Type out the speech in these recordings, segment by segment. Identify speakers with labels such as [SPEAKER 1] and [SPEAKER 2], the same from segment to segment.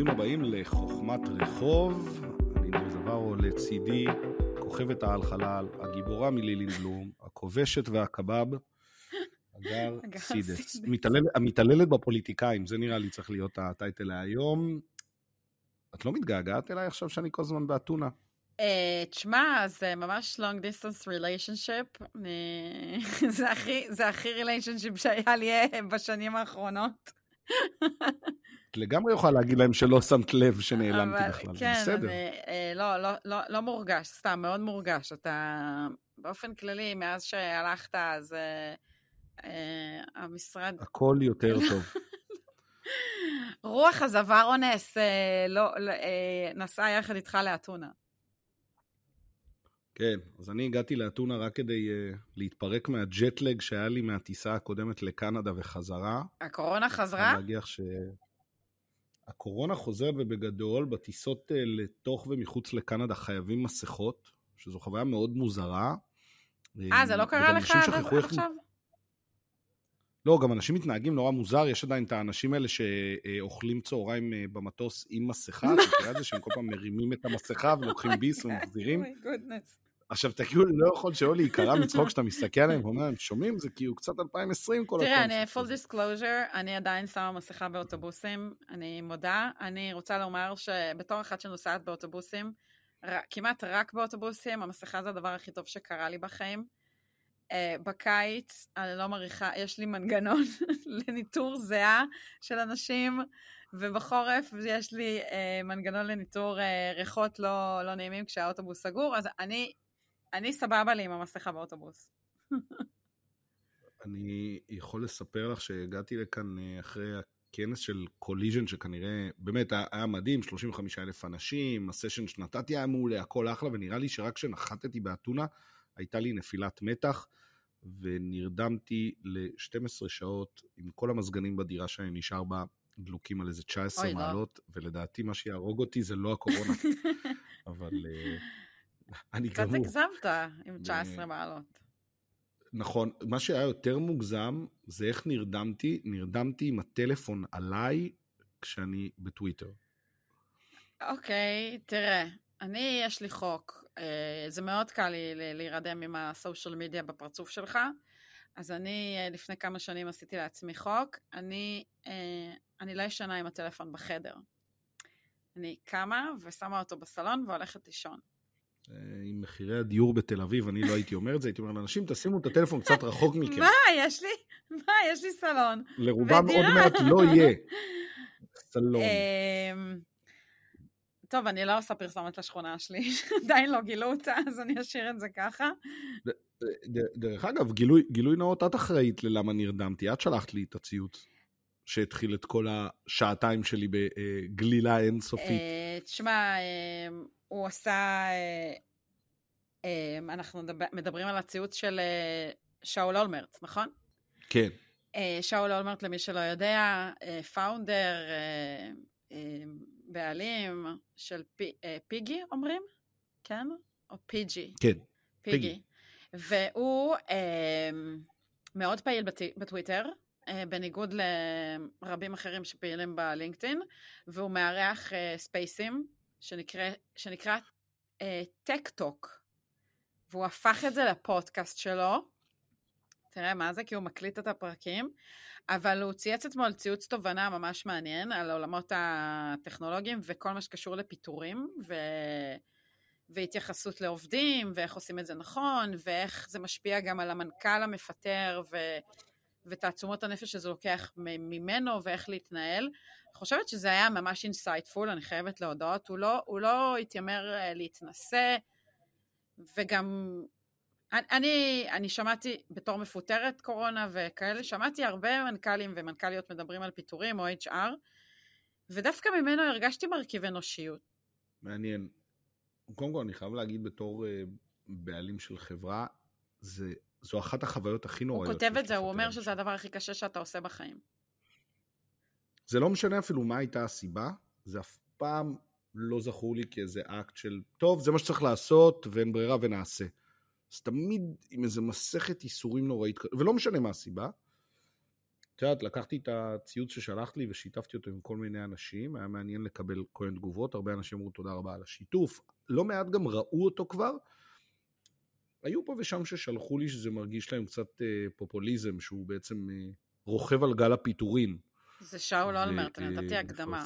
[SPEAKER 1] ברוכים הבאים לחוכמת רחוב. אני ניר זווארו, לצידי כוכבת העל חלל, הגיבורה מלילין בלום, הכובשת והקבב, אגר סידס. מתעלל, המתעללת בפוליטיקאים, זה נראה לי צריך להיות הטייטל להיום. את לא מתגעגעת אליי עכשיו שאני כל הזמן באתונה?
[SPEAKER 2] אה, תשמע, זה ממש long distance relationship. זה הכי relationship שהיה לי אה, בשנים האחרונות.
[SPEAKER 1] את לגמרי יכולה להגיד להם שלא שמת לב שנעלמתי אבל, בכלל,
[SPEAKER 2] כן,
[SPEAKER 1] בסדר.
[SPEAKER 2] אני, אה, לא, לא, לא, לא מורגש, סתם, מאוד מורגש. אתה, באופן כללי, מאז שהלכת, אז אה, אה, המשרד...
[SPEAKER 1] הכל יותר טוב.
[SPEAKER 2] רוח הזוואר אונס אה, לא, אה, נסעה יחד איתך לאתונה.
[SPEAKER 1] כן, אז אני הגעתי לאתונה רק כדי uh, להתפרק מהג'טלג שהיה לי מהטיסה הקודמת לקנדה וחזרה.
[SPEAKER 2] הקורונה חזרה?
[SPEAKER 1] אני להגיח ש... הקורונה חוזרת ובגדול, בטיסות uh, לתוך ומחוץ לקנדה חייבים מסכות, שזו חוויה מאוד מוזרה.
[SPEAKER 2] אה, זה לא קרה לך עד עכשיו?
[SPEAKER 1] לא, גם אנשים מתנהגים נורא מוזר, יש עדיין את האנשים האלה שאוכלים צהריים אה, במטוס עם מסכה, זה שהם כל פעם מרימים את המסכה ולוקחים ביס ומחזירים? עכשיו, אתה כאילו לא יכול שלא להיקרע מצחוק כשאתה מסתכל עליהם ואומר להם, שומעים? זה כאילו קצת 2020 כל
[SPEAKER 2] תראה, אני full disclosure, אני עדיין שמה מסכה באוטובוסים, אני מודה. אני רוצה לומר שבתור אחת שנוסעת באוטובוסים, כמעט רק באוטובוסים, המסכה זה הדבר הכי טוב שקרה לי בחיים. Uh, בקיץ, אני לא מעריכה, יש לי מנגנון לניטור זיעה של אנשים, ובחורף יש לי uh, מנגנון לניטור uh, ריחות לא, לא נעימים כשהאוטובוס סגור, אז אני אני סבבה לי עם המסכה באוטובוס.
[SPEAKER 1] אני יכול לספר לך שהגעתי לכאן אה, אחרי הכנס של Collision, שכנראה, באמת היה מדהים, 35 אלף אנשים, הסשן שנתתי היה מעולה, הכל אחלה, ונראה לי שרק כשנחתתי באתונה, הייתה לי נפילת מתח, ונרדמתי ל-12 שעות עם כל המזגנים בדירה שאני נשאר בה, דלוקים על איזה 19 אוי, לא. מעלות, לא. ולדעתי מה שיהרוג אותי זה לא הקורונה, אבל... אני גמור.
[SPEAKER 2] קצת הגזמת עם 19 מעלות.
[SPEAKER 1] נכון, מה שהיה יותר מוגזם זה איך נרדמתי, נרדמתי עם הטלפון עליי כשאני בטוויטר.
[SPEAKER 2] אוקיי, תראה, אני, יש לי חוק, אה, זה מאוד קל לי להירדם עם הסושיאל מדיה בפרצוף שלך, אז אני אה, לפני כמה שנים עשיתי לעצמי חוק, אני, אה, אני לא ישנה עם הטלפון בחדר. אני קמה ושמה אותו בסלון והולכת לישון.
[SPEAKER 1] אה, עם מחירי הדיור בתל אביב, אני לא הייתי אומר את זה, הייתי אומר לאנשים, תשימו את הטלפון קצת רחוק מכם.
[SPEAKER 2] מה, יש לי, מה, יש לי סלון.
[SPEAKER 1] לרובם עוד מעט לא יהיה סלון. אמ,
[SPEAKER 2] טוב, אני לא עושה פרסומת לשכונה שלי, עדיין לא גילו אותה, אז אני אשאיר את זה ככה.
[SPEAKER 1] דרך אגב, גילוי, גילוי נאות, את אחראית ללמה נרדמתי, את שלחת לי את הציוץ שהתחיל את כל השעתיים שלי בגלילה אינסופית. אה,
[SPEAKER 2] תשמע, אמ, הוא עשה, אה, אה, אנחנו מדברים על הציוץ של אה, שאול אולמרט, נכון?
[SPEAKER 1] כן.
[SPEAKER 2] שאול אולמרט, למי שלא יודע, פאונדר, בעלים של פיגי, אומרים? כן? או פיג'י?
[SPEAKER 1] כן.
[SPEAKER 2] פיגי. והוא מאוד פעיל בטוויטר, בניגוד לרבים אחרים שפעילים בלינקדאין, והוא מארח ספייסים שנקרא, שנקרא טק uh, טוק, והוא הפך את זה לפודקאסט שלו. תראה מה זה, כי הוא מקליט את הפרקים, אבל הוא צייץ אתמול ציוץ תובנה ממש מעניין על העולמות הטכנולוגיים וכל מה שקשור לפיטורים, ו... והתייחסות לעובדים, ואיך עושים את זה נכון, ואיך זה משפיע גם על המנכ"ל המפטר, ו... ותעצומות הנפש שזה לוקח ממנו, ואיך להתנהל. אני חושבת שזה היה ממש insightful, אני חייבת להודות. הוא לא, הוא לא התיימר אה, להתנשא, וגם אני, אני שמעתי, בתור מפוטרת קורונה וכאלה, שמעתי הרבה מנכ"לים ומנכ"ליות מדברים על פיטורים או HR, ודווקא ממנו הרגשתי מרכיב אנושיות.
[SPEAKER 1] מעניין. קודם כל, אני חייב להגיד בתור uh, בעלים של חברה, זה, זו אחת החוויות הכי נוראיות.
[SPEAKER 2] הוא כותב את זה, הוא אומר שזה הדבר הכי קשה שאתה עושה בחיים.
[SPEAKER 1] זה לא משנה אפילו מה הייתה הסיבה, זה אף פעם לא זכור לי כאיזה אקט של, טוב, זה מה שצריך לעשות, ואין ברירה ונעשה. אז תמיד עם איזה מסכת ייסורים נוראית, ולא משנה מה הסיבה. את יודעת, לקחתי את הציוץ ששלחת לי ושיתפתי אותו עם כל מיני אנשים, היה מעניין לקבל כל מיני תגובות, הרבה אנשים אמרו תודה רבה על השיתוף, לא מעט גם ראו אותו כבר. היו פה ושם ששלחו לי שזה מרגיש להם קצת אה, פופוליזם, שהוא בעצם אה, רוכב על גל הפיטורין.
[SPEAKER 2] זה שאול אולמרט, אני נתתי הקדמה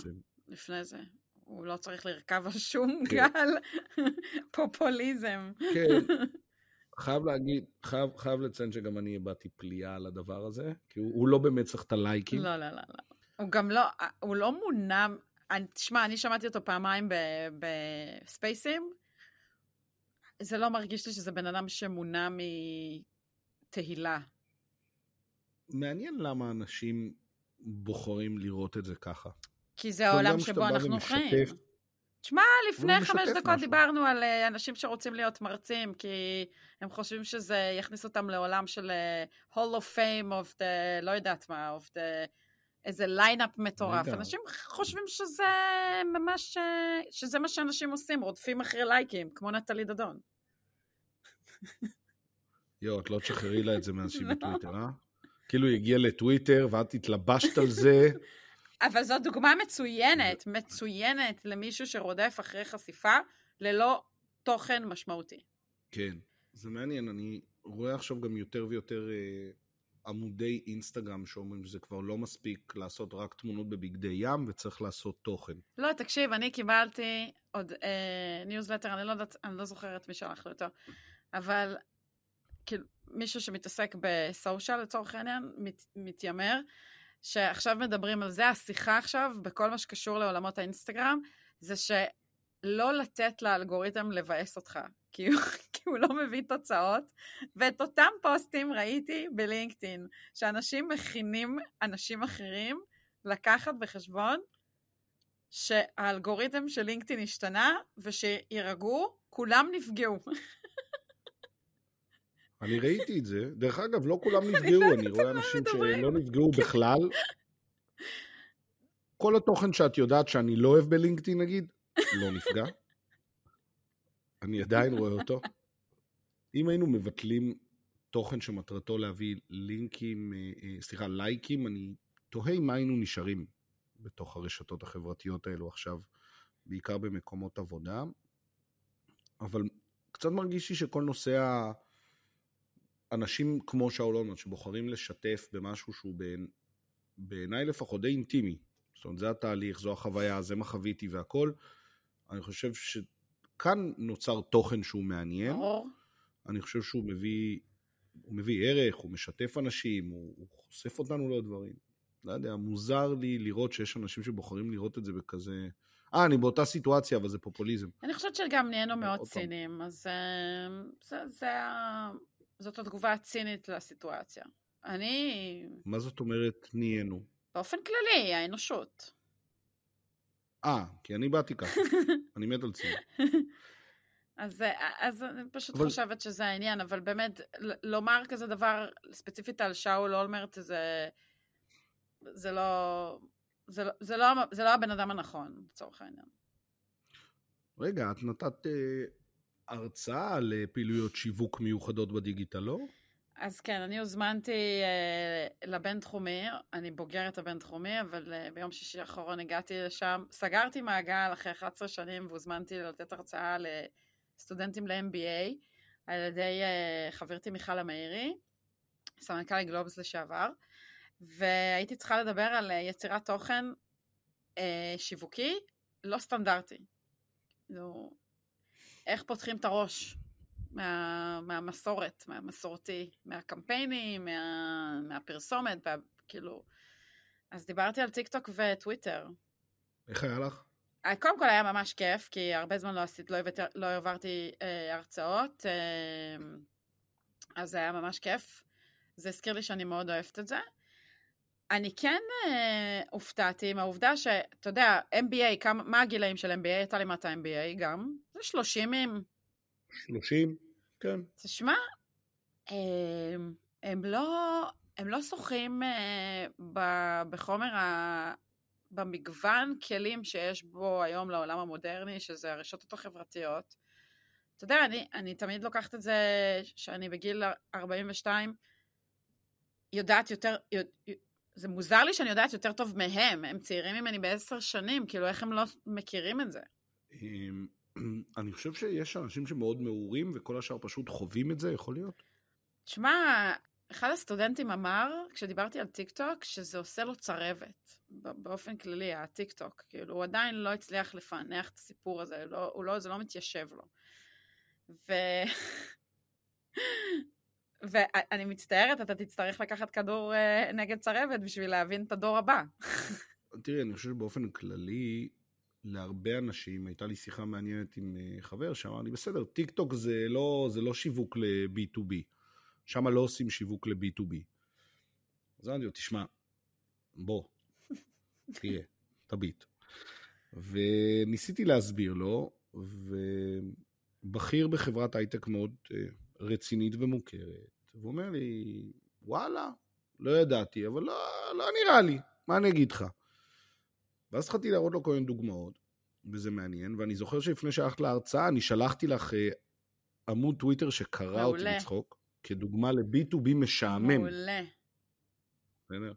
[SPEAKER 2] לפני זה. הוא לא צריך לרכב על שום כן. גל פופוליזם.
[SPEAKER 1] כן. חייב להגיד, חייב, חייב לציין שגם אני הבעתי פליאה על הדבר הזה, כי הוא, הוא לא באמת צריך את הלייקים.
[SPEAKER 2] לא, לא, לא, לא. הוא גם לא, הוא לא מונע, תשמע, אני שמעתי אותו פעמיים בספייסים, זה לא מרגיש לי שזה בן אדם שמונע מתהילה.
[SPEAKER 1] מעניין למה אנשים בוחרים לראות את זה ככה.
[SPEAKER 2] כי זה העולם שבו אנחנו חיים. תשמע, לפני חמש דקות משהו. דיברנו על אה, אנשים שרוצים להיות מרצים, כי הם חושבים שזה יכניס אותם לעולם של uh, Hall of Fame of the, לא יודעת מה, of the, איזה lineup מטורף. אנשים חושבים שזה ממש, אה, שזה מה שאנשים עושים, רודפים אחרי לייקים, כמו נטלי דדון.
[SPEAKER 1] יואו, את לא תשחררי לה את זה מאז שהיא בטוויטר, אה? כאילו היא הגיעה לטוויטר ואת התלבשת על זה.
[SPEAKER 2] אבל זו דוגמה מצוינת, מצוינת למישהו שרודף אחרי חשיפה ללא תוכן משמעותי.
[SPEAKER 1] כן, זה מעניין, אני רואה עכשיו גם יותר ויותר אה, עמודי אינסטגרם שאומרים שזה כבר לא מספיק לעשות רק תמונות בבגדי ים וצריך לעשות תוכן.
[SPEAKER 2] לא, תקשיב, אני קיבלתי עוד אה, ניוזלטר, אני לא יודעת, אני לא זוכרת מי שלח לי אותו, אבל כאילו, מישהו שמתעסק ב social לצורך העניין, מת, מתיימר, שעכשיו מדברים על זה, השיחה עכשיו, בכל מה שקשור לעולמות האינסטגרם, זה שלא לתת לאלגוריתם לבאס אותך, כי הוא, כי הוא לא מביא תוצאות, ואת אותם פוסטים ראיתי בלינקדאין, שאנשים מכינים אנשים אחרים לקחת בחשבון שהאלגוריתם של לינקדאין השתנה, ושירגעו, כולם נפגעו.
[SPEAKER 1] אני ראיתי את זה. דרך אגב, לא כולם נפגעו, אני רואה אנשים שלא נפגעו בכלל. כל התוכן שאת יודעת שאני לא אוהב בלינקדאין, נגיד, לא נפגע. אני עדיין רואה אותו. אם היינו מבטלים תוכן שמטרתו להביא לינקים, אה, אה, סליחה, לייקים, אני תוהה אם היינו נשארים בתוך הרשתות החברתיות האלו עכשיו, בעיקר במקומות עבודה. אבל קצת מרגיש לי שכל נושא. אנשים כמו שאול אולמרט שבוחרים לשתף במשהו שהוא בעיני בעיניי לפחות די אינטימי, זאת אומרת זה התהליך, זו החוויה, זה מה חוויתי והכל, אני חושב שכאן נוצר תוכן שהוא מעניין, אני חושב שהוא מביא, הוא מביא ערך, הוא משתף אנשים, הוא, הוא חושף אותנו לדברים. לא יודע, מוזר לי לראות שיש אנשים שבוחרים לראות את זה בכזה... אה, אני באותה סיטואציה, אבל זה פופוליזם.
[SPEAKER 2] אני חושבת שגם נהיינו מאוד ציניים, אז אה, זה, זה, זאת התגובה הצינית לסיטואציה. אני...
[SPEAKER 1] מה זאת אומרת נהיינו?
[SPEAKER 2] באופן כללי, האנושות.
[SPEAKER 1] אה, כי אני באתי ככה. אני מת על ציניות.
[SPEAKER 2] אז, אז אני פשוט אבל... חושבת שזה העניין, אבל באמת, לומר כזה דבר ספציפית על שאול אולמרט, זה, זה לא... זה, לא, זה, לא, זה לא הבן אדם הנכון, לצורך העניין.
[SPEAKER 1] רגע, את נתת אה, הרצאה על פעילויות שיווק מיוחדות בדיגיטל, לא?
[SPEAKER 2] אז כן, אני הוזמנתי uh, לבינתחומי, אני בוגרת הבינתחומי, אבל uh, ביום שישי האחרון הגעתי לשם, סגרתי מעגל אחרי 11 שנים והוזמנתי לתת הרצאה לסטודנטים ל-MBA על ידי uh, חברתי מיכל המאירי, סמנכ"לי גלובס לשעבר, והייתי צריכה לדבר על uh, יצירת תוכן uh, שיווקי לא סטנדרטי. זו איך פותחים את הראש מה, מהמסורת, מהמסורתי, מהקמפיינים, מה, מהפרסומת, מה, כאילו... אז דיברתי על טיק טוק וטוויטר.
[SPEAKER 1] איך היה לך?
[SPEAKER 2] אה, קודם כל היה ממש כיף, כי הרבה זמן לא עשית, לא, הבאת, לא העברתי אה, הרצאות, אה, אז זה היה ממש כיף. זה הזכיר לי שאני מאוד אוהבת את זה. אני כן אה, הופתעתי מהעובדה שאתה יודע, MBA, כמה, מה הגילאים של MBA? הייתה לי מטה MBA גם. זה 30 עם...
[SPEAKER 1] 30, כן.
[SPEAKER 2] תשמע, הם, הם לא, הם לא שוחים אה, ב, בחומר, ה, במגוון כלים שיש בו היום לעולם המודרני, שזה הרשתות החברתיות. אתה יודע, אני, אני תמיד לוקחת את זה שאני בגיל 42, יודעת יותר, זה מוזר לי שאני יודעת יותר טוב מהם, הם צעירים ממני בעשר שנים, כאילו איך הם לא מכירים את זה?
[SPEAKER 1] אני חושב שיש אנשים שמאוד מעורים וכל השאר פשוט חווים את זה, יכול להיות?
[SPEAKER 2] תשמע, אחד הסטודנטים אמר, כשדיברתי על טיק טוק, שזה עושה לו צרבת, באופן כללי, הטיק טוק. כאילו, הוא עדיין לא הצליח לפענח את הסיפור הזה, לא, הוא לא, זה לא מתיישב לו. ו... ואני מצטערת, אתה תצטרך לקחת כדור uh, נגד צרבת בשביל להבין את הדור הבא.
[SPEAKER 1] תראי, אני חושב שבאופן כללי, להרבה אנשים, הייתה לי שיחה מעניינת עם uh, חבר שאמר לי, בסדר, טיק טוק זה לא, זה לא שיווק ל-B2B. שם לא עושים שיווק ל-B2B. אז אמרתי לו, תשמע, בוא, תהיה, תביט. וניסיתי להסביר לו, ובכיר בחברת הייטק מאוד uh, רצינית ומוכרת, והוא אומר לי, וואלה, לא ידעתי, אבל לא, לא נראה לי, מה אני אגיד לך? ואז התחלתי להראות לו כל מיני דוגמאות, וזה מעניין, ואני זוכר שלפני שהלכת להרצאה, אני שלחתי לך אה, עמוד טוויטר שקרא אותי לצחוק, כדוגמה ל-B2B משעמם.
[SPEAKER 2] מעולה.
[SPEAKER 1] בסדר?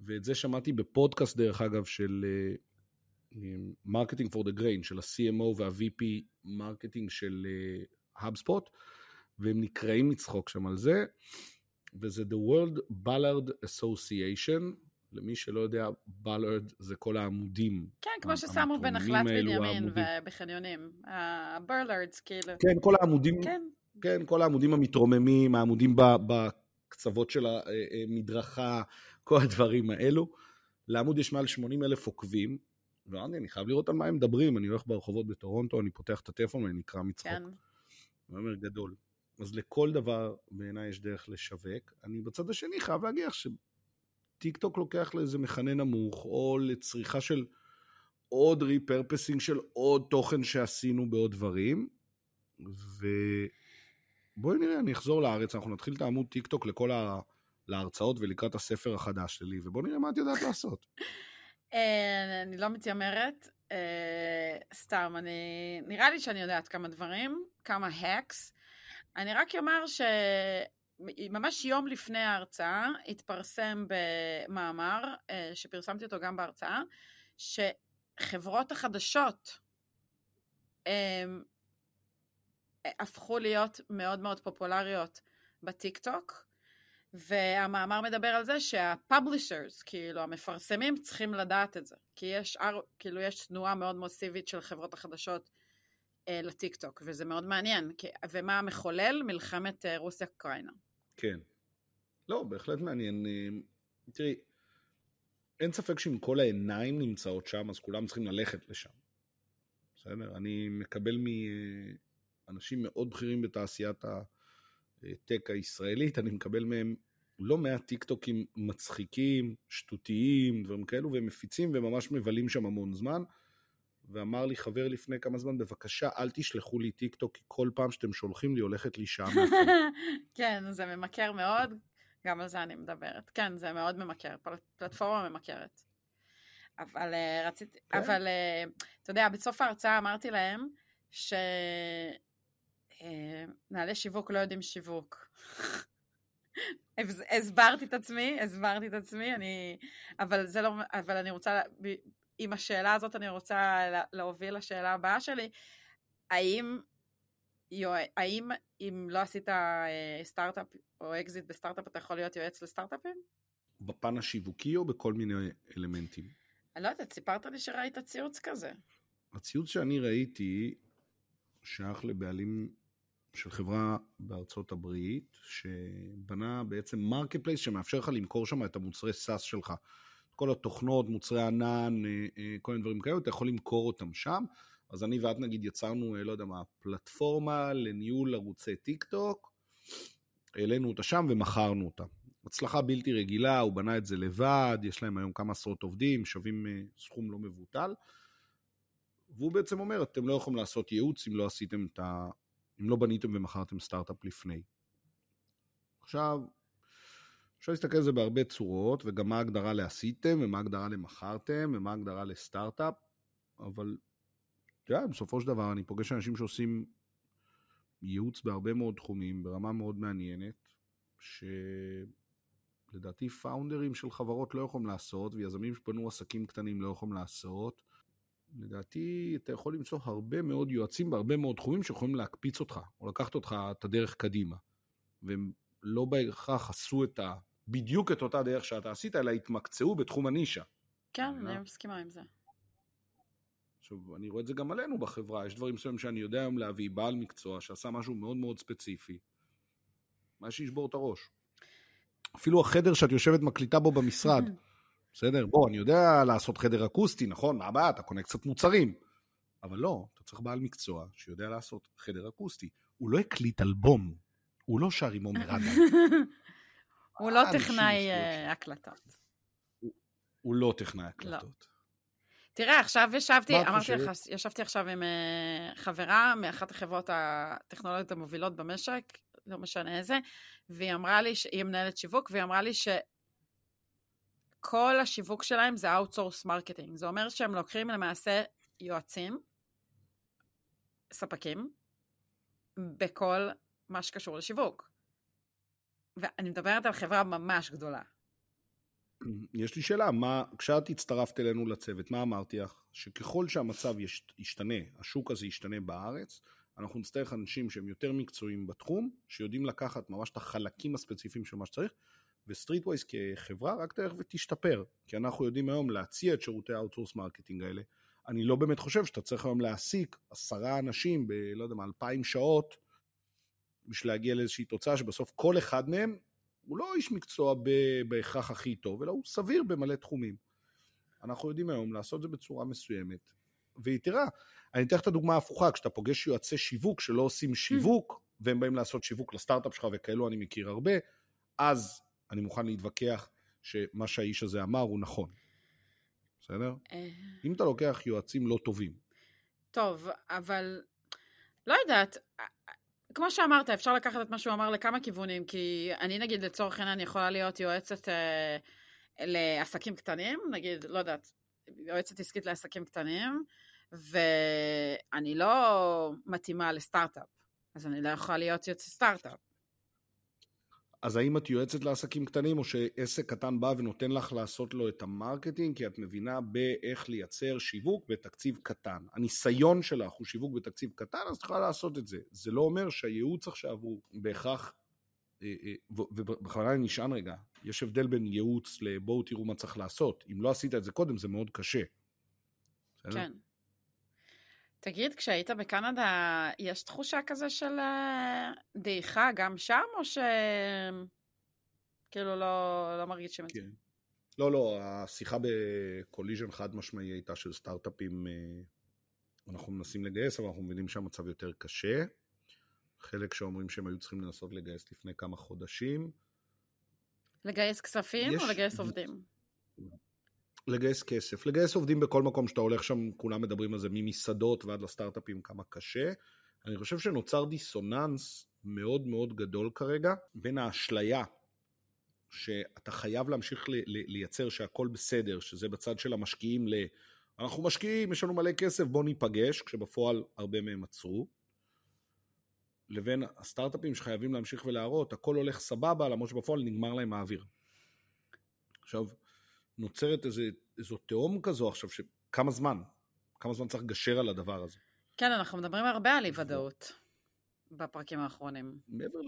[SPEAKER 1] ואת זה שמעתי בפודקאסט, דרך אגב, של marketing for the green, של ה-CMO וה-VP marketing של HubSpot, uh, והם נקרעים לצחוק שם על זה, וזה The World Bollard Association, למי שלא יודע, bollard זה כל העמודים.
[SPEAKER 2] כן, כמו ששמו בנחלת בנימין ובחניונים. ה bollards, כאילו.
[SPEAKER 1] כן, כל העמודים. כן. כן, כל העמודים המתרוממים, העמודים בקצוות של המדרכה, כל הדברים האלו. לעמוד יש מעל 80 אלף עוקבים, ואני אני חייב לראות על מה הם מדברים, אני הולך ברחובות בטורונטו, אני פותח את הטלפון ואני נקרע מצחוק. כן. אני אומר גדול. אז לכל דבר בעיניי יש דרך לשווק. אני בצד השני חייב להגיד שטיק טוק לוקח לאיזה מכנה נמוך, או לצריכה של עוד repurposing של עוד תוכן שעשינו בעוד דברים, ובואי נראה, אני אחזור לארץ, אנחנו נתחיל את העמוד טיק טוק לכל ה... להרצאות ולקראת הספר החדש שלי, ובואו נראה מה את יודעת לעשות.
[SPEAKER 2] אה, אני לא מתיימרת, אה, סתם, אני... נראה לי שאני יודעת כמה דברים, כמה hacks. אני רק אומר שממש יום לפני ההרצאה התפרסם במאמר, אה, שפרסמתי אותו גם בהרצאה, שחברות החדשות הם, הפכו להיות מאוד מאוד פופולריות בטיק טוק, והמאמר מדבר על זה שהפאבלישרס, כאילו המפרסמים צריכים לדעת את זה, כי יש, כאילו יש תנועה מאוד מוסיבית של חברות החדשות אה, לטיקטוק, וזה מאוד מעניין. ומה המחולל? מלחמת אה, רוסיה-אוקראינה.
[SPEAKER 1] כן. לא, בהחלט מעניין. אה, תראי, אין ספק שאם כל העיניים נמצאות שם, אז כולם צריכים ללכת לשם. בסדר? אני מקבל מאנשים מאוד בכירים בתעשיית ה tech הישראלית, אני מקבל מהם לא מעט טיקטוקים מצחיקים, שטותיים, דברים כאלו, והם מפיצים וממש מבלים שם המון זמן. ואמר לי חבר לפני כמה זמן, בבקשה, אל תשלחו לי טיק טוק, כי כל פעם שאתם שולחים לי הולכת לי שעה
[SPEAKER 2] כן, זה ממכר מאוד, גם על זה אני מדברת. כן, זה מאוד ממכר, פלטפורמה ממכרת. אבל uh, רציתי, כן. אבל uh, אתה יודע, בסוף ההרצאה אמרתי להם שמנהלי uh, שיווק לא יודעים שיווק. הסברתי את עצמי, הסברתי את עצמי, אני, אבל זה לא, אבל אני רוצה, עם השאלה הזאת אני רוצה להוביל לשאלה הבאה שלי. האם, האם אם לא עשית אה, סטארט-אפ או אקזיט בסטארט-אפ, אתה יכול להיות יועץ לסטארט-אפים?
[SPEAKER 1] בפן השיווקי או בכל מיני אלמנטים?
[SPEAKER 2] אני לא יודעת, סיפרת לי שראית ציוץ כזה.
[SPEAKER 1] הציוץ שאני ראיתי שייך לבעלים של חברה בארצות הברית, שבנה בעצם marketplace שמאפשר לך למכור שם את המוצרי SaaS שלך. כל התוכנות, מוצרי ענן, אה, אה, כל מיני דברים כאלה, אתה יכול למכור אותם שם. אז אני ואת נגיד יצרנו, אה, לא יודע מה, פלטפורמה לניהול ערוצי טיק טוק, העלינו אותה שם ומכרנו אותה. הצלחה בלתי רגילה, הוא בנה את זה לבד, יש להם היום כמה עשרות עובדים, שווים סכום לא מבוטל. והוא בעצם אומר, אתם לא יכולים לעשות ייעוץ אם לא עשיתם את ה... אם לא בניתם ומכרתם סטארט-אפ לפני. עכשיו, אפשר להסתכל על זה בהרבה צורות, וגם מה ההגדרה לעשיתם, ומה ההגדרה למכרתם, ומה ההגדרה לסטארט-אפ, אבל אתה יודע, בסופו של דבר אני פוגש אנשים שעושים ייעוץ בהרבה מאוד תחומים, ברמה מאוד מעניינת, שיש לדעתי פאונדרים של חברות לא יכולים לעשות, ויזמים שפנו עסקים קטנים לא יכולים לעשות. לדעתי אתה יכול למצוא הרבה מאוד יועצים בהרבה מאוד תחומים שיכולים להקפיץ אותך, או לקחת אותך את הדרך קדימה. והם לא בהכרח עשו את ה... בדיוק את אותה דרך שאתה עשית, אלא התמקצעו בתחום הנישה.
[SPEAKER 2] כן, אני מסכימה עם זה.
[SPEAKER 1] עכשיו, אני רואה את זה גם עלינו בחברה, יש דברים מסוימים שאני יודע היום להביא בעל מקצוע שעשה משהו מאוד מאוד ספציפי, מה שישבור את הראש. אפילו החדר שאת יושבת מקליטה בו במשרד, בסדר? בוא, אני יודע לעשות חדר אקוסטי, נכון? מה הבעיה? אתה קונה קצת מוצרים. אבל לא, אתה צריך בעל מקצוע שיודע לעשות חדר אקוסטי. הוא לא הקליט אלבום, הוא לא שר עם עומר אדם.
[SPEAKER 2] הוא לא טכנאי אה, הקלטות.
[SPEAKER 1] הוא לא טכנאי הקלטות.
[SPEAKER 2] תראה, עכשיו ישבתי, אמרתי לך, ישבתי עכשיו עם uh, חברה מאחת החברות הטכנולוגיות המובילות במשק, לא משנה איזה, והיא אמרה לי, היא מנהלת שיווק, והיא אמרה לי שכל השיווק שלהם זה outsource marketing. זה אומר שהם לוקחים למעשה יועצים, ספקים, בכל מה שקשור לשיווק. ואני מדברת על חברה ממש גדולה.
[SPEAKER 1] יש לי שאלה, מה, כשאת הצטרפת אלינו לצוות, מה אמרתי לך? שככל שהמצב ישתנה, השוק הזה ישתנה בארץ, אנחנו נצטרך אנשים שהם יותר מקצועיים בתחום, שיודעים לקחת ממש את החלקים הספציפיים של מה שצריך, ו Streetwise כחברה רק תלך ותשתפר, כי אנחנו יודעים היום להציע את שירותי ה outsource marketing האלה. אני לא באמת חושב שאתה צריך היום להעסיק עשרה אנשים ב... לא יודע מה, אלפיים שעות, בשביל להגיע לאיזושהי תוצאה שבסוף כל אחד מהם הוא לא איש מקצוע בהכרח הכי טוב, אלא הוא סביר במלא תחומים. אנחנו יודעים היום לעשות את זה בצורה מסוימת. ויתרה, אני אתן לך את הדוגמה ההפוכה, כשאתה פוגש יועצי שיווק שלא עושים שיווק, והם באים לעשות שיווק לסטארט-אפ שלך, וכאלו אני מכיר הרבה, אז אני מוכן להתווכח שמה שהאיש הזה אמר הוא נכון. בסדר? אה. אם אתה לוקח יועצים לא טובים.
[SPEAKER 2] טוב, אבל לא יודעת, כמו שאמרת, אפשר לקחת את מה שהוא אמר לכמה כיוונים, כי אני נגיד לצורך העניין יכולה להיות יועצת אה, לעסקים קטנים, נגיד, לא יודעת, יועצת עסקית לעסקים קטנים, ואני לא מתאימה לסטארט-אפ, אז אני לא יכולה להיות יועצת סטארט-אפ.
[SPEAKER 1] אז האם את יועצת לעסקים קטנים, או שעסק קטן בא ונותן לך לעשות לו את ה marketing, כי את מבינה באיך לייצר שיווק בתקציב קטן. הניסיון שלך הוא שיווק בתקציב קטן, אז את יכולה לעשות את זה. זה לא אומר שהייעוץ עכשיו הוא בהכרח, אה, אה, ובכוונה אני נשען רגע, יש הבדל בין ייעוץ לבואו תראו מה צריך לעשות. אם לא עשית את זה קודם, זה מאוד קשה.
[SPEAKER 2] כן. תגיד, כשהיית בקנדה, יש תחושה כזה של אה, דעיכה גם שם, או ש... כאילו לא, לא מרגישים את כן. זה?
[SPEAKER 1] לא, לא, השיחה ב Collision חד משמעי הייתה של סטארט-אפים, אה, אנחנו מנסים לגייס, אבל אנחנו מבינים שהמצב יותר קשה. חלק שאומרים שהם היו צריכים לנסות לגייס לפני כמה חודשים.
[SPEAKER 2] לגייס כספים יש... או לגייס עובדים?
[SPEAKER 1] לגייס כסף. לגייס עובדים בכל מקום שאתה הולך שם, כולם מדברים על זה, ממסעדות ועד לסטארט-אפים, כמה קשה. אני חושב שנוצר דיסוננס מאוד מאוד גדול כרגע בין האשליה שאתה חייב להמשיך ל- ל- לייצר שהכל בסדר, שזה בצד של המשקיעים ל... אנחנו משקיעים, יש לנו מלא כסף, בואו ניפגש, כשבפועל הרבה מהם עצרו. לבין הסטארט-אפים שחייבים להמשיך ולהראות, הכל הולך סבבה, למרות שבפועל נגמר להם האוויר. עכשיו, נוצרת איזה, איזו תהום כזו עכשיו, שכמה זמן? כמה זמן צריך לגשר על הדבר הזה?
[SPEAKER 2] כן, אנחנו מדברים הרבה על אי-ודאות בפרקים האחרונים.
[SPEAKER 1] מעבר,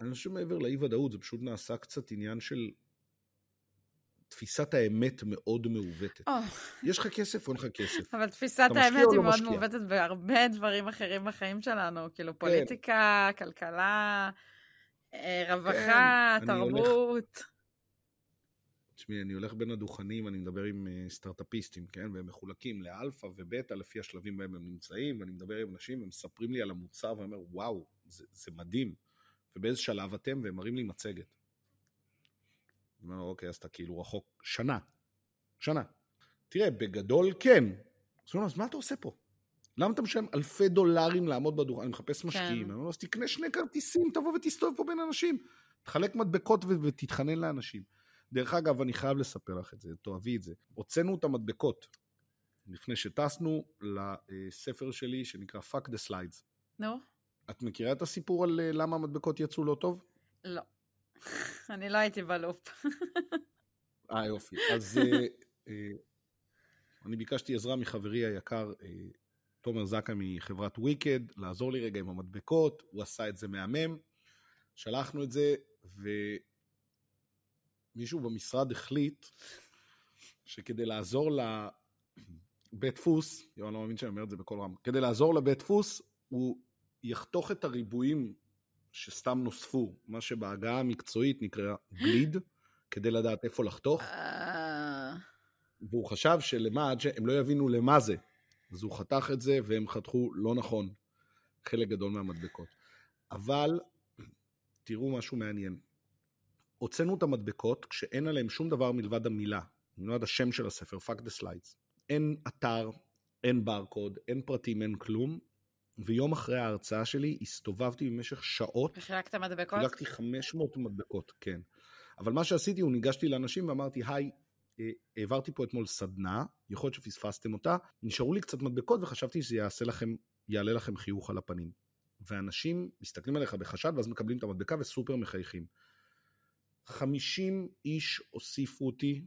[SPEAKER 1] אני חושב מעבר לאי-ודאות, זה פשוט נעשה קצת עניין של תפיסת האמת מאוד מעוותת. Oh. יש לך כסף או אין לך כסף?
[SPEAKER 2] אבל תפיסת האמת היא לא מאוד משקיע? מעוותת בהרבה דברים אחרים בחיים שלנו, כאילו כן. פוליטיקה, כלכלה, אה, רווחה, כן, תרבות.
[SPEAKER 1] תשמעי, אני הולך בין הדוכנים, אני מדבר עם אה, סטארט-אפיסטים, כן? והם מחולקים לאלפא ובטא לפי השלבים בהם הם נמצאים, ואני מדבר עם אנשים, הם מספרים לי על המוצר, ואני אומר, וואו, זה, זה מדהים. ובאיזה שלב אתם? והם מראים לי מצגת. אני אומר, אוקיי, אז אתה כאילו רחוק שנה. שנה. תראה, בגדול כן. אז הוא אומר, אז מה אתה עושה פה? למה אתה משלם אלפי דולרים לעמוד בדוכן? אני מחפש כן. משקיעים. כן. אני אומר, אז תקנה שני כרטיסים, תבוא ותסתובב פה בין אנשים. תחלק מדבקות ותתחנן לאנשים. דרך אגב, אני חייב לספר לך את זה, תאהבי את זה. הוצאנו את המדבקות לפני שטסנו לספר שלי שנקרא Fuck the Slides.
[SPEAKER 2] נו. No.
[SPEAKER 1] את מכירה את הסיפור על אה, למה המדבקות יצאו לא טוב?
[SPEAKER 2] לא. אני לא הייתי בלופ.
[SPEAKER 1] אה, יופי. אז אה, אה, אני ביקשתי עזרה מחברי היקר, תומר זקה מחברת וויקד, לעזור לי רגע עם המדבקות, הוא עשה את זה מהמם, שלחנו את זה, ומישהו במשרד החליט שכדי לעזור לבית דפוס, אני לא מאמין שאני אומר את זה בקול רם, כדי לעזור לבית דפוס, הוא יחתוך את הריבועים שסתם נוספו, מה שבהגעה המקצועית נקרא גליד, כדי לדעת איפה לחתוך.
[SPEAKER 2] אה,
[SPEAKER 1] והוא חשב שלמה, עד שהם לא יבינו למה זה. אז הוא חתך את זה והם חתכו לא נכון חלק גדול מהמדבקות. אבל תראו משהו מעניין. הוצאנו את המדבקות כשאין עליהן שום דבר מלבד המילה, מלבד השם של הספר, fuck the slides. אין אתר, אין ברקוד, אין פרטים, אין כלום. ויום אחרי ההרצאה שלי הסתובבתי במשך שעות,
[SPEAKER 2] וחילקת מדבקות?
[SPEAKER 1] חילקתי 500 מדבקות, כן. אבל מה שעשיתי, הוא ניגשתי לאנשים ואמרתי, היי, אה, העברתי פה אתמול סדנה, יכול להיות שפספסתם אותה, נשארו לי קצת מדבקות וחשבתי שזה יעשה לכם, יעלה לכם חיוך על הפנים. ואנשים מסתכלים עליך בחשד ואז מקבלים את המדבקה וסופר מחייכים. 50 איש הוסיפו אותי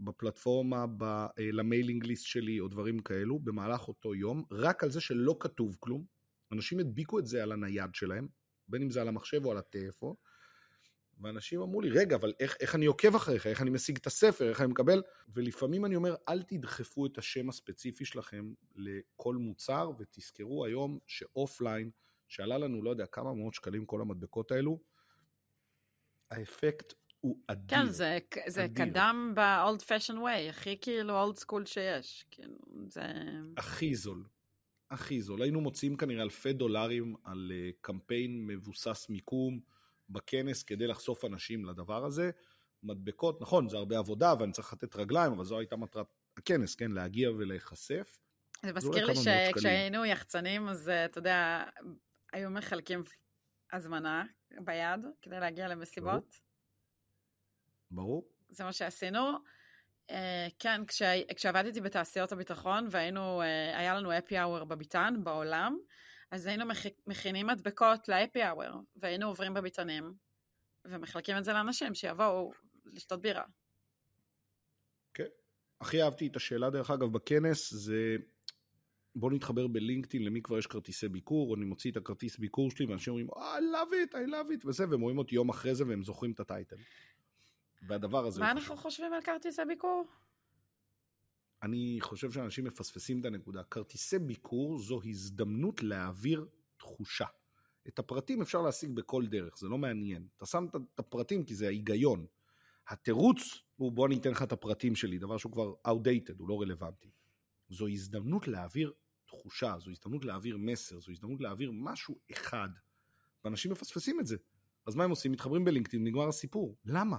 [SPEAKER 1] בפלטפורמה, ב, אה, ל mailing list שלי או דברים כאלו במהלך אותו יום, רק על זה שלא כתוב כלום. אנשים הדביקו את זה על הנייד שלהם, בין אם זה על המחשב או על הטלפון, ואנשים אמרו לי, רגע, אבל איך, איך אני עוקב אחריך, איך אני משיג את הספר, איך אני מקבל, ולפעמים אני אומר, אל תדחפו את השם הספציפי שלכם לכל מוצר, ותזכרו היום ש offline, שעלה לנו, לא יודע, כמה מאות שקלים כל המדבקות האלו, האפקט הוא אדיר.
[SPEAKER 2] כן, זה, זה
[SPEAKER 1] אדיר.
[SPEAKER 2] קדם ב-old fashion way, הכי כאילו old school שיש. כאילו, זה...
[SPEAKER 1] הכי זול. הכי זול. היינו מוציאים כנראה אלפי דולרים על אה, קמפיין מבוסס מיקום בכנס כדי לחשוף אנשים לדבר הזה. מדבקות, נכון, זה הרבה עבודה ואני צריך לתת רגליים, אבל זו הייתה מטרת הכנס, כן? להגיע ולהיחשף.
[SPEAKER 2] זה מזכיר לי. שכשהיינו יחצנים, אז אה, אתה יודע, היו מחלקים הזמנה ביד כדי להגיע למסיבות.
[SPEAKER 1] ברור?
[SPEAKER 2] זה מה שעשינו. אה, כן, כשה, כשעבדתי בתעשיות הביטחון והיינו, אה, היה לנו אפי אאוור בביתן, בעולם, אז היינו מכ, מכינים מדבקות לאפי אאוור, והיינו עוברים בביתנים, ומחלקים את זה לאנשים שיבואו לשתות בירה.
[SPEAKER 1] כן. הכי אהבתי את השאלה, דרך אגב, בכנס, זה בוא נתחבר בלינקדאין למי כבר יש כרטיסי ביקור, אני מוציא את הכרטיס ביקור שלי, ואנשים אומרים, I love it, I love it, וזה, והם רואים אותי יום אחרי זה, והם זוכרים את הטייטל. והדבר הזה
[SPEAKER 2] מה אנחנו. חושבים על כרטיסי ביקור?
[SPEAKER 1] אני חושב שאנשים מפספסים את הנקודה. כרטיסי ביקור זו הזדמנות להעביר תחושה. את הפרטים אפשר להשיג בכל דרך, זה לא מעניין. אתה שם את הפרטים כי זה ההיגיון. התירוץ הוא בוא אני אתן לך את הפרטים שלי, דבר שהוא כבר outdated, הוא לא רלוונטי. זו הזדמנות להעביר תחושה, זו הזדמנות להעביר מסר, זו הזדמנות להעביר משהו אחד. ואנשים מפספסים את זה. אז מה הם עושים? מתחברים בלינקדאין, נגמר הסיפור. למה?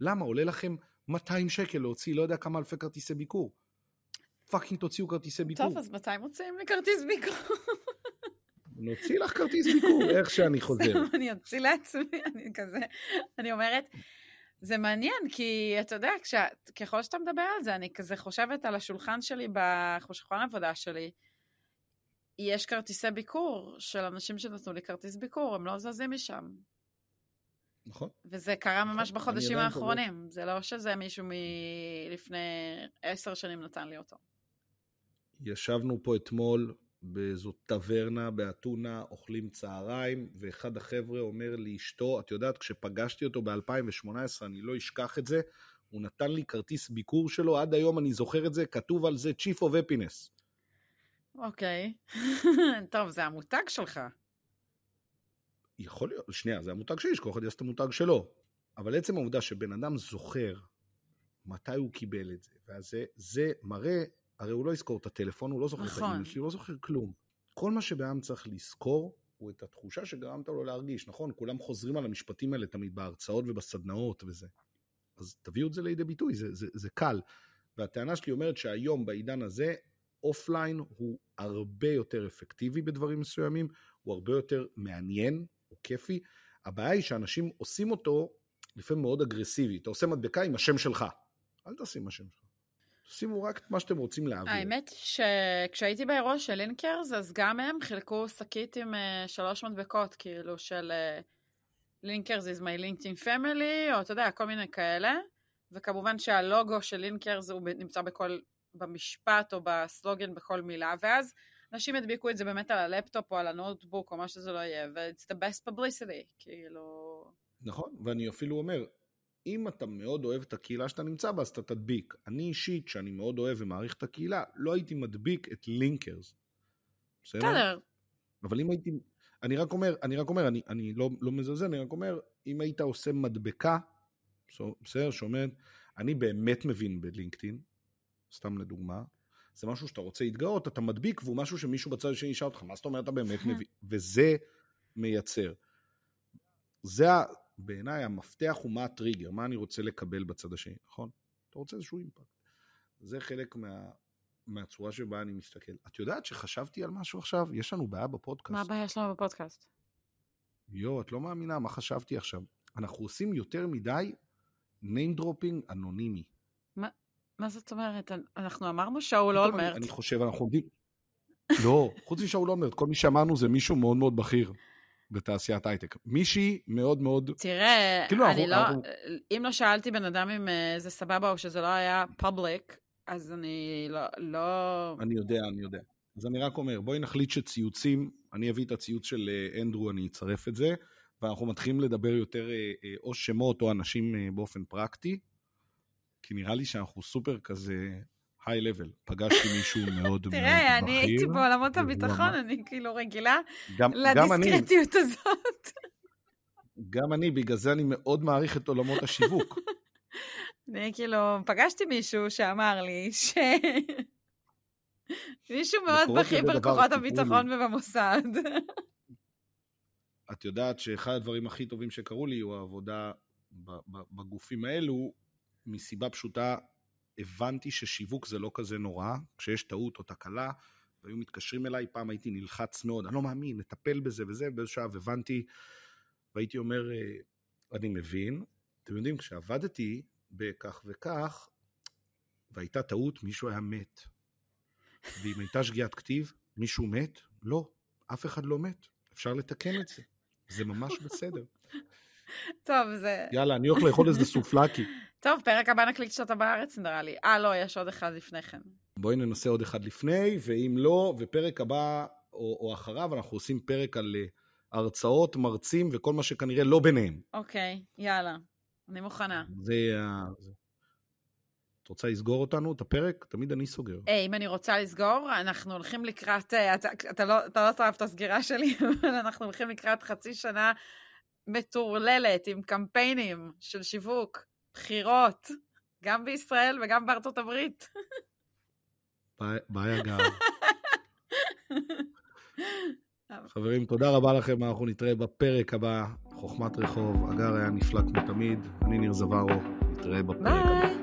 [SPEAKER 1] למה? עולה לכם 200 שקל להוציא לא יודע כמה אלפי כרטיסי ביקור. fucking תוציאו כרטיסי ביקור.
[SPEAKER 2] טוב, אז מתי מוצאים לי כרטיס ביקור?
[SPEAKER 1] נוציא לך כרטיס ביקור, איך שאני חוזר.
[SPEAKER 2] אני אוציא לעצמי, אני כזה, אני אומרת, זה מעניין, כי אתה יודע, כשה, ככל שאתה מדבר על זה, אני כזה חושבת על השולחן שלי, בשולחן העבודה שלי, יש כרטיסי ביקור של אנשים שנתנו לי כרטיס ביקור, הם לא זזים משם.
[SPEAKER 1] נכון.
[SPEAKER 2] וזה קרה ממש
[SPEAKER 1] נכון,
[SPEAKER 2] בחודשים
[SPEAKER 1] אני עדיין
[SPEAKER 2] האחרונים, זה לא שזה מישהו מלפני עשר שנים נתן לי אותו.
[SPEAKER 1] ישבנו פה אתמול באיזו טברנה באתונה, אוכלים צהריים, ואחד החבר'ה אומר לאשתו, את יודעת, כשפגשתי אותו ב-2018, אני לא אשכח את זה, הוא נתן לי כרטיס ביקור שלו, עד היום אני זוכר את זה, כתוב על זה Chief of Happiness.
[SPEAKER 2] אוקיי. טוב, זה המותג שלך.
[SPEAKER 1] יכול להיות, שנייה, זה המותג שלי, שכל אחד יעשה את המותג שלו. אבל עצם העובדה שבן אדם זוכר מתי הוא קיבל את זה, ואז זה, זה מראה, הרי הוא לא יזכור את הטלפון, הוא לא זוכר את
[SPEAKER 2] נכון.
[SPEAKER 1] האימייל שלי, הוא לא זוכר כלום. כל מה שבן אדם צריך לזכור, הוא את התחושה שגרמת לו להרגיש, נכון? כולם חוזרים על המשפטים האלה תמיד בהרצאות ובסדנאות וזה. אז תביאו את זה לידי ביטוי, זה, זה, זה קל. והטענה שלי אומרת שהיום, בעידן הזה, offline הוא הרבה יותר אפקטיבי בדברים מסוימים, הוא הרבה יותר מעניין, הוא כיפי. הבעיה היא שאנשים עושים אותו לפעמים מאוד אגרסיבי. אתה עושה מדבקה עם השם שלך. אל תשים השם שלך. שימו רק את מה שאתם רוצים להעביר.
[SPEAKER 2] האמת שכשהייתי באירוע של Linkers, אז גם הם חילקו שקית עם אה, שלוש מדבקות, כאילו של אה, Linkers is my LinkedIn family, או אתה יודע, כל מיני כאלה. וכמובן שהלוגו של Linkers הוא נמצא בכל, במשפט או בסלוגן בכל מילה, ואז אנשים ידביקו את זה באמת על הלפטופ או על ה notebook או מה שזה לא יהיה, ו-it's the best publicity, כאילו...
[SPEAKER 1] נכון, ואני אפילו אומר, אם אתה מאוד אוהב את הקהילה שאתה נמצא בה, אז אתה תדביק. אני אישית, שאני מאוד אוהב ומעריך את הקהילה, לא הייתי מדביק את Linkers.
[SPEAKER 2] בסדר.
[SPEAKER 1] אבל אם הייתי... אני רק אומר, אני רק אומר, אני, אני לא, לא מזלזל, אני רק אומר, אם היית עושה מדבקה, בסדר, שאומרת, אני באמת מבין בלינקדאין, סתם לדוגמה, זה משהו שאתה רוצה להתגאות, אתה מדביק, והוא משהו שמישהו בצד השני ישאל אותך, מה זאת אומרת אתה באמת מבין? וזה מייצר. זה, בעיניי, המפתח הוא מה הטריגר, מה אני רוצה לקבל בצד השני, נכון? אתה רוצה איזשהו אימפקט. זה חלק מה, מהצורה שבה אני מסתכל. את יודעת שחשבתי על משהו עכשיו? יש לנו בעיה בפודקאסט.
[SPEAKER 2] מה הבעיה שלנו בפודקאסט?
[SPEAKER 1] יואו, את לא מאמינה מה חשבתי עכשיו. אנחנו עושים יותר מדי name dropping אנונימי.
[SPEAKER 2] מה, זאת אומרת? אנחנו אמרנו שאול אולמרט.
[SPEAKER 1] אני, אני חושב, אנחנו עומדים... לא, חוץ משאול אולמרט, כל מי שאמרנו זה מישהו מאוד מאוד בכיר בתעשיית הייטק. מישהי מאוד מאוד...
[SPEAKER 2] תראה, כאילו אני לא... אם לא שאלתי בן אדם אם אה, זה סבבה או שזה לא היה public, אז אני לא, לא...
[SPEAKER 1] אני יודע, אני יודע. אז אני רק אומר, בואי נחליט שציוצים, אני אביא את הציוץ של אה, אנדרו, אני אצרף את זה, ואנחנו מתחילים לדבר יותר אה, או שמות או אנשים באופן פרקטי, כי נראה לי שאנחנו סופר כזה high level. פגשתי מישהו מאוד מאוד בכיר.
[SPEAKER 2] תראה, אני הייתי בעולמות הביטחון, אני כאילו רגילה לדיסקרטיות הזאת.
[SPEAKER 1] גם אני, בגלל זה אני מאוד מעריך את עולמות השיווק.
[SPEAKER 2] אני כאילו, פגשתי מישהו שאמר לי ש... מישהו מאוד בכיר בכוחות הביטחון ובמוסד.
[SPEAKER 1] את יודעת שאחד הדברים הכי טובים שקרו לי הוא העבודה בגופים האלו, מסיבה פשוטה, הבנתי ששיווק זה לא כזה נורא, כשיש טעות או תקלה, והיו מתקשרים אליי, פעם הייתי נלחץ מאוד, אני לא מאמין, נטפל בזה וזה, באיזשהו שלב הבנתי, והייתי אומר, אה, אני מבין, אתם יודעים, כשעבדתי בכך וכך, והייתה טעות, מישהו היה מת. ואם הייתה שגיאת כתיב, מישהו מת? לא, אף אחד לא מת. אפשר לתקן את זה. זה ממש בסדר.
[SPEAKER 2] טוב, זה...
[SPEAKER 1] יאללה, אני הולך לאכול איזה סופלקי.
[SPEAKER 2] טוב, פרק הבא נקליט שאתה בארץ, נראה לי. אה, לא, יש עוד אחד לפני כן.
[SPEAKER 1] בואי ננסה עוד אחד לפני, ואם לא, ופרק הבא או, או אחריו, אנחנו עושים פרק על uh, הרצאות, מרצים וכל מה שכנראה לא ביניהם.
[SPEAKER 2] אוקיי, יאללה. אני מוכנה.
[SPEAKER 1] זה... את רוצה לסגור אותנו, את הפרק? תמיד אני סוגר.
[SPEAKER 2] Hey, אם אני רוצה לסגור, אנחנו הולכים לקראת, אה, אתה, אתה לא, אתה לא תאהב את הסגירה שלי, אבל אנחנו הולכים לקראת חצי שנה מטורללת עם קמפיינים של שיווק, בחירות, גם בישראל וגם בארצות הברית.
[SPEAKER 1] בעיה גם. חברים, תודה רבה לכם, אנחנו נתראה בפרק הבא, חוכמת רחוב, הגר היה נפלא כמו תמיד, אני ניר זווארו, נתראה בפרק הבא.